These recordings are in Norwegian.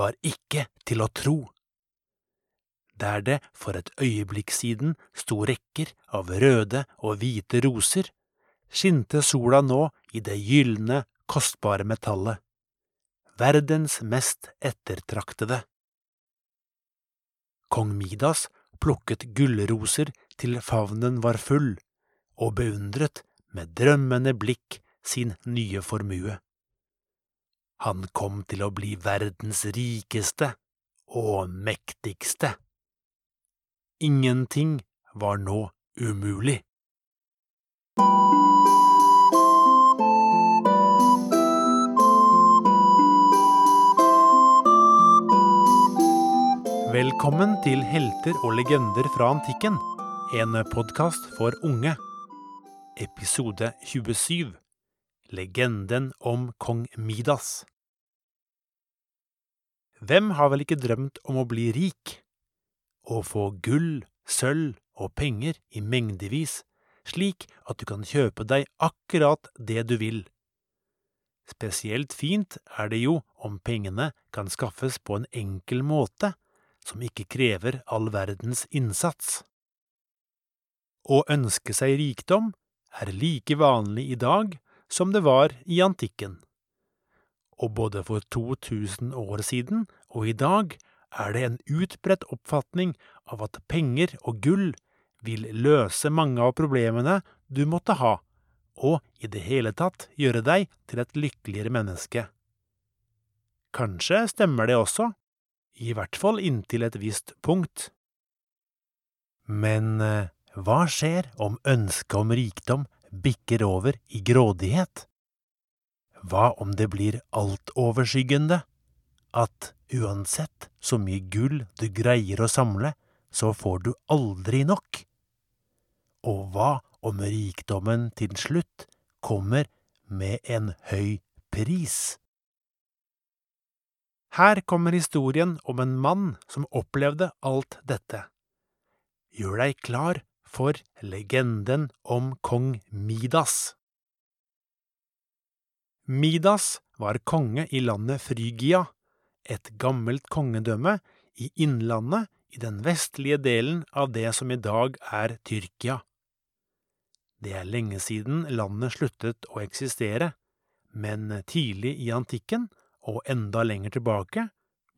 var ikke til å tro. Der det for et øyeblikk siden sto rekker av røde og hvite roser, skinte sola nå i det gylne, kostbare metallet. Verdens mest ettertraktede. Kong Midas plukket gullroser til favnen var full, og beundret med drømmende blikk sin nye formue. Han kom til å bli verdens rikeste og mektigste. Ingenting var nå umulig. Velkommen til Helter og legender fra antikken, en podkast for unge. Episode 27 Legenden om kong Midas. Hvem har vel ikke drømt om å bli rik? Å få gull, sølv og penger i mengdevis, slik at du kan kjøpe deg akkurat det du vil. Spesielt fint er det jo om pengene kan skaffes på en enkel måte som ikke krever all verdens innsats. Å ønske seg rikdom er like vanlig i dag som det var i antikken. Og både for 2000 år siden og i dag er det en utbredt oppfatning av at penger og gull vil løse mange av problemene du måtte ha, og i det hele tatt gjøre deg til et lykkeligere menneske. Kanskje stemmer det også, i hvert fall inntil et visst punkt. Men eh, hva skjer om ønsket om rikdom bikker over i grådighet? Hva om det blir altoverskyggende, at uansett så mye gull du greier å samle, så får du aldri nok? Og hva om rikdommen til slutt kommer med en høy pris? Her kommer historien om en mann som opplevde alt dette. Gjør deg klar for legenden om kong Midas. Midas var konge i landet Frygia, et gammelt kongedømme i innlandet i den vestlige delen av det som i dag er Tyrkia. Det er lenge siden landet sluttet å eksistere, men tidlig i antikken og enda lenger tilbake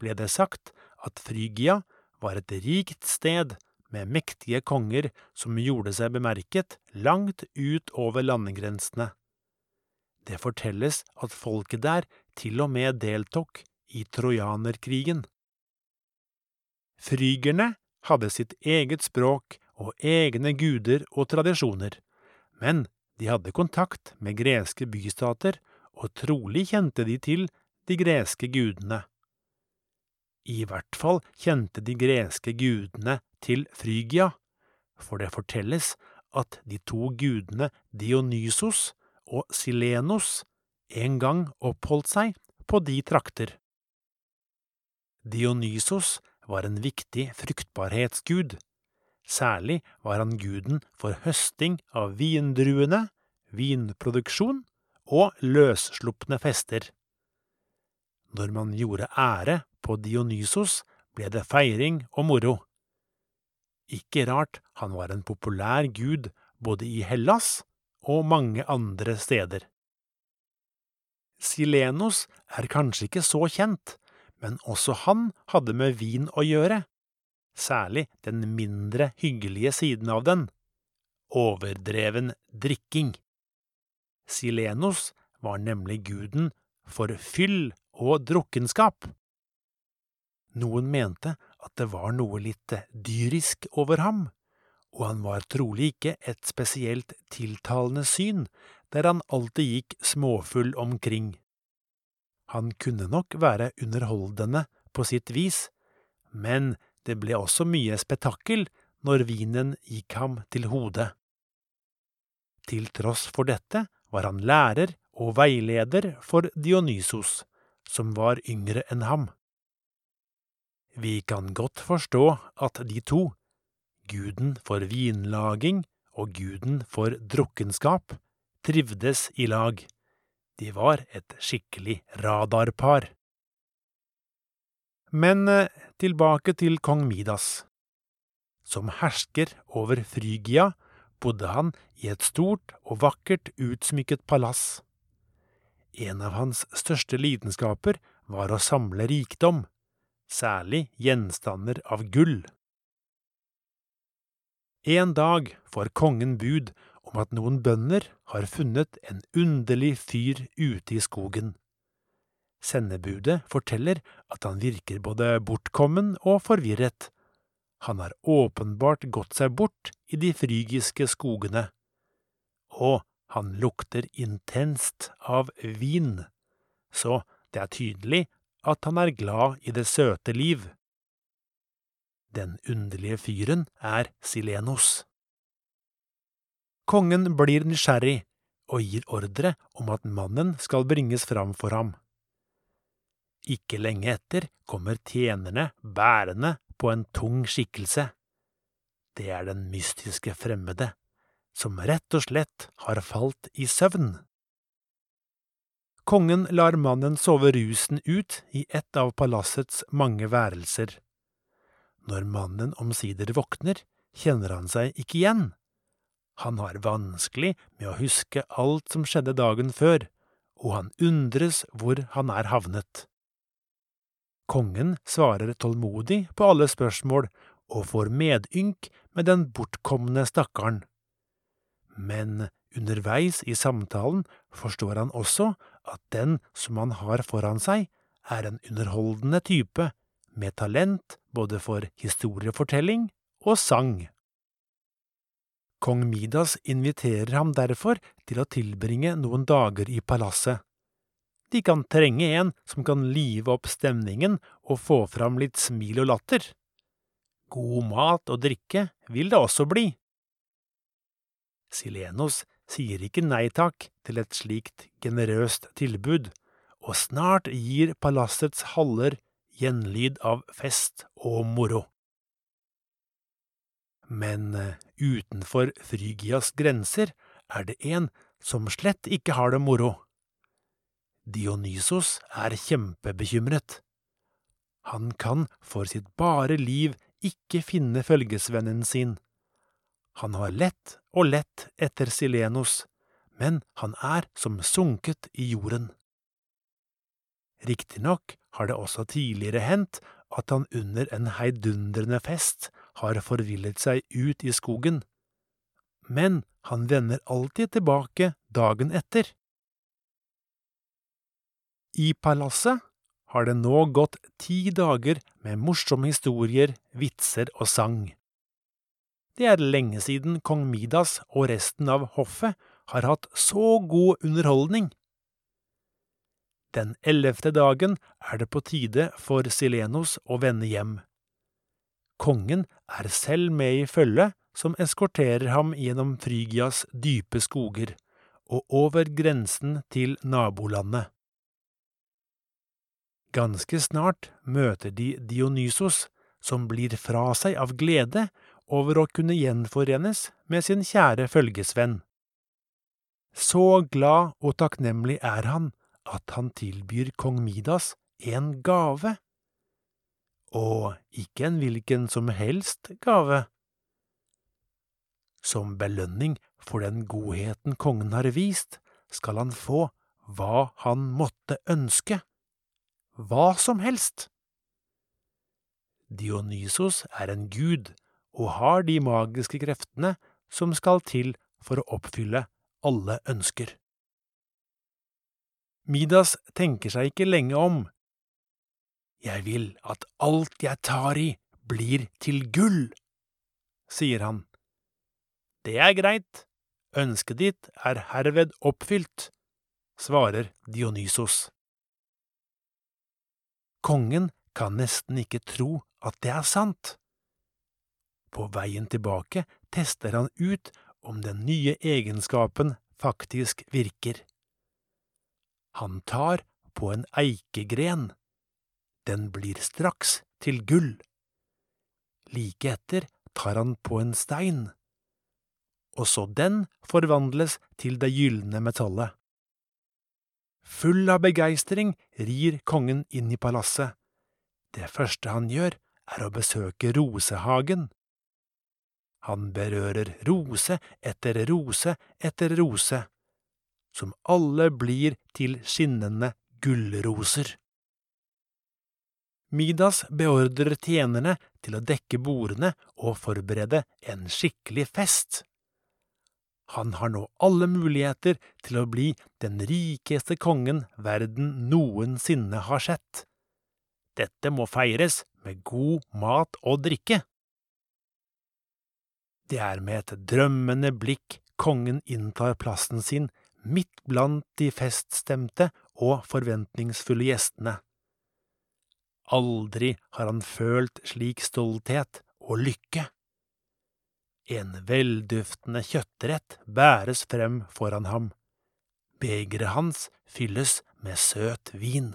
ble det sagt at Frygia var et rikt sted med mektige konger som gjorde seg bemerket langt ut over landegrensene. Det fortelles at folket der til og med deltok i trojanerkrigen. Frygerne hadde sitt eget språk og egne guder og tradisjoner, men de hadde kontakt med greske bystater, og trolig kjente de til de greske gudene. I hvert fall kjente de greske gudene til Frygia, for det fortelles at de to gudene Dionysos og Silenos en gang oppholdt seg på de trakter. Dionysos var en viktig fruktbarhetsgud, særlig var han guden for høsting av vindruene, vinproduksjon og løsslupne fester. Når man gjorde ære på Dionysos, ble det feiring og moro. Ikke rart han var en populær gud både i Hellas og mange andre steder. Silenos er kanskje ikke så kjent, men også han hadde med vin å gjøre, særlig den mindre hyggelige siden av den, overdreven drikking. Silenos var nemlig guden for fyll og drukkenskap. Noen mente at det var noe litt dyrisk over ham, og han var trolig ikke et spesielt tiltalende syn der han alltid gikk småfull omkring. Han kunne nok være underholdende på sitt vis, men det ble også mye spetakkel når vinen gikk ham til hodet. Til tross for dette var han lærer og veileder for Dionysos som var yngre enn ham. Vi kan godt forstå at de to, guden for vinlaging og guden for drukkenskap, trivdes i lag. De var et skikkelig radarpar. Men eh, tilbake til kong Midas. Som hersker over Frygia bodde han i et stort og vakkert utsmykket palass. En av hans største lidenskaper var å samle rikdom, særlig gjenstander av gull. En dag får kongen bud om at noen bønder har funnet en underlig fyr ute i skogen. Sendebudet forteller at han virker både bortkommen og forvirret. Han har åpenbart gått seg bort i de frygiske skogene. Og han lukter intenst av vin, så det er tydelig at han er glad i det søte liv. Den underlige fyren er Silenos. Kongen blir nysgjerrig og gir ordre om at mannen skal bringes fram for ham. Ikke lenge etter kommer tjenerne bærende på en tung skikkelse. Det er den mystiske fremmede, som rett og slett har falt i søvn. Kongen lar mannen sove rusen ut i et av palassets mange værelser. Når mannen omsider våkner, kjenner han seg ikke igjen. Han har vanskelig med å huske alt som skjedde dagen før, og han undres hvor han er havnet. Kongen svarer tålmodig på alle spørsmål og får medynk med den bortkomne stakkaren. Men underveis i samtalen forstår han også at den som han har foran seg, er en underholdende type, med talent både for historiefortelling og sang. Kong Midas inviterer ham derfor til å tilbringe noen dager i palasset. De kan trenge en som kan live opp stemningen og få fram litt smil og latter. God mat og drikke vil det også bli. Silenos sier ikke nei takk til et slikt generøst tilbud, og snart gir palassets haller gjenlyd av fest og moro. Men eh, utenfor Frygias grenser er det en som slett ikke har det moro. Dionysos er kjempebekymret. Han kan for sitt bare liv ikke finne følgesvennen sin. Han har lett og lett etter Silenos, men han er som sunket i jorden. Riktignok har det også tidligere hendt at han under en heidundrende fest har forvillet seg ut i skogen, men han vender alltid tilbake dagen etter. I palasset har det nå gått ti dager med morsomme historier, vitser og sang. Det er lenge siden kong Midas og resten av hoffet har hatt så god underholdning. Den ellevte dagen er det på tide for Silenos å vende hjem. Kongen er selv med i følget som eskorterer ham gjennom Frygias dype skoger og over grensen til nabolandet. Ganske snart møter de Dionysos, som blir fra seg av glede over å kunne gjenforenes med sin kjære følgesvenn. Så glad og takknemlig er han at han tilbyr kong Midas en gave. Og ikke en hvilken som helst gave. Som belønning for den godheten kongen har vist, skal han få hva han måtte ønske hva som helst. Dionysos er en gud og har de magiske kreftene som skal til for å oppfylle alle ønsker. Midas tenker seg ikke lenge om. Jeg vil at alt jeg tar i, blir til gull, sier han. Det er greit, ønsket ditt er herved oppfylt, svarer Dionysos. Kongen kan nesten ikke tro at det er sant. På veien tilbake tester han ut om den nye egenskapen faktisk virker. Han tar på en eikegren. Den blir straks til gull. Like etter tar han på en stein. Og så den forvandles til det gylne metallet. Full av begeistring rir kongen inn i palasset. Det første han gjør, er å besøke rosehagen. Han berører rose etter rose etter rose, som alle blir til skinnende gullroser. Midas beordrer tjenerne til å dekke bordene og forberede en skikkelig fest. Han har nå alle muligheter til å bli den rikeste kongen verden noensinne har sett. Dette må feires med god mat og drikke. Det er med et drømmende blikk kongen inntar plassen sin midt blant de feststemte og forventningsfulle gjestene. Aldri har han følt slik stolthet og lykke. En velduftende kjøttrett bæres frem foran ham. Begeret hans fylles med søt vin.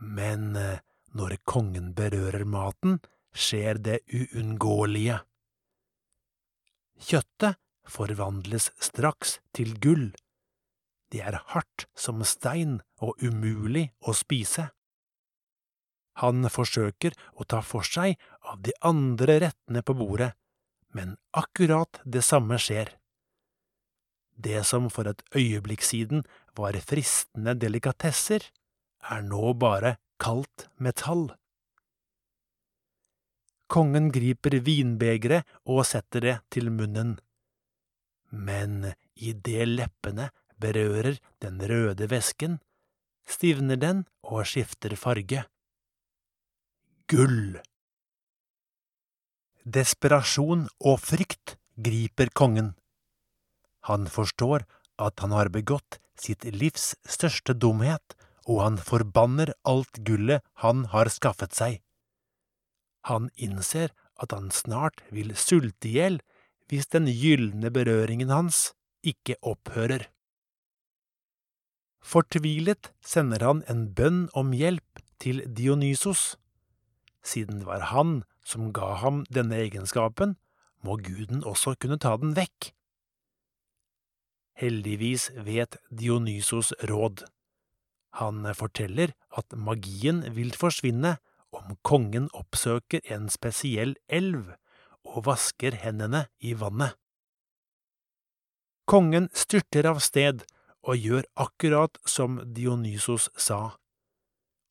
Men eh, når kongen berører maten, skjer det uunngåelige. Kjøttet forvandles straks til gull. Det er hardt som stein og umulig å spise. Han forsøker å ta for seg av de andre rettene på bordet, men akkurat det samme skjer. Det som for et øyeblikk siden var fristende delikatesser, er nå bare kaldt metall. Kongen griper vinbegeret og setter det til munnen. Men idet leppene berører den røde væsken, stivner den og skifter farge. Gull! Desperasjon og frykt griper kongen. Han forstår at han har begått sitt livs største dumhet, og han forbanner alt gullet han har skaffet seg. Han innser at han snart vil sulte i hjel hvis den gylne berøringen hans ikke opphører. Fortvilet sender han en bønn om hjelp til Dionysos. Siden det var han som ga ham denne egenskapen, må guden også kunne ta den vekk. Heldigvis vet Dionysos råd. Han forteller at magien vil forsvinne kongen oppsøker en spesiell elv og vasker hendene i vannet. Kongen styrter av sted og gjør akkurat som Dionysos sa,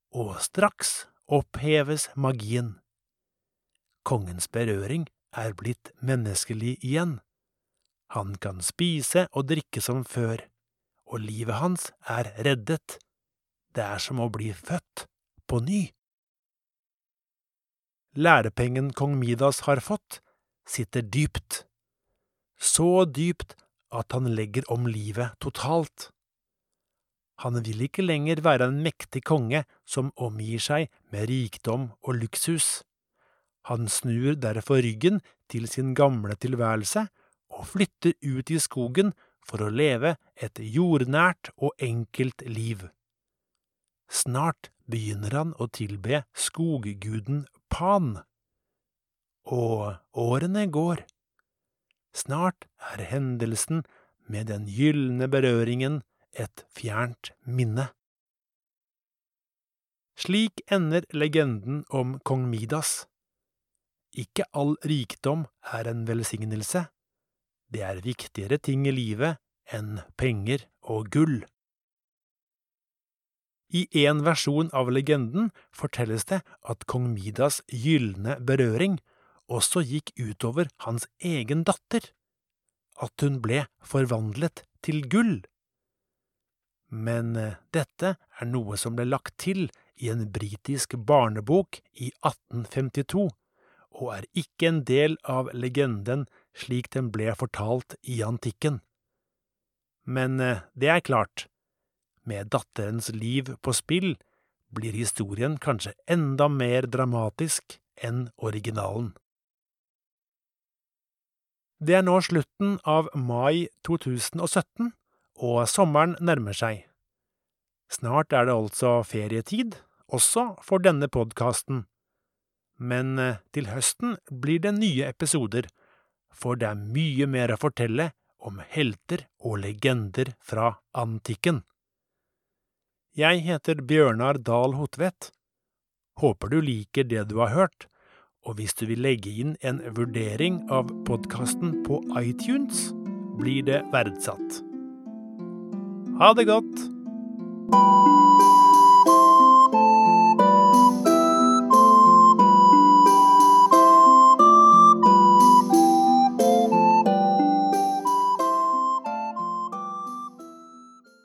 og straks oppheves magien. Kongens berøring er blitt menneskelig igjen. Han kan spise og drikke som før, og livet hans er reddet. Det er som å bli født på ny. Lærepengen kong Midas har fått, sitter dypt. Så dypt at han legger om livet totalt. Han vil ikke lenger være en mektig konge som omgir seg med rikdom og luksus. Han snur derfor ryggen til sin gamle tilværelse og flytter ut i skogen for å leve et jordnært og enkelt liv. Snart begynner han å tilbe skogguden Pan. Og årene går. Snart er hendelsen med den gylne berøringen et fjernt minne. Slik ender legenden om kong Midas. Ikke all rikdom er en velsignelse. Det er viktigere ting i livet enn penger og gull. I en versjon av legenden fortelles det at kong Midas gylne berøring også gikk utover hans egen datter, at hun ble forvandlet til gull. Men eh, dette er noe som ble lagt til i en britisk barnebok i 1852, og er ikke en del av legenden slik den ble fortalt i antikken. Men eh, det er klart, med datterens liv på spill blir historien kanskje enda mer dramatisk enn originalen. Det er nå slutten av mai 2017, og sommeren nærmer seg. Snart er det altså ferietid, også for denne podkasten. Men eh, til høsten blir det nye episoder, for det er mye mer å fortelle om helter og legender fra antikken. Jeg heter Bjørnar Dahl Hotvedt, Håper du liker det du har hørt, og hvis du vil legge inn en vurdering av podkasten på iTunes, blir det verdsatt. Ha det godt!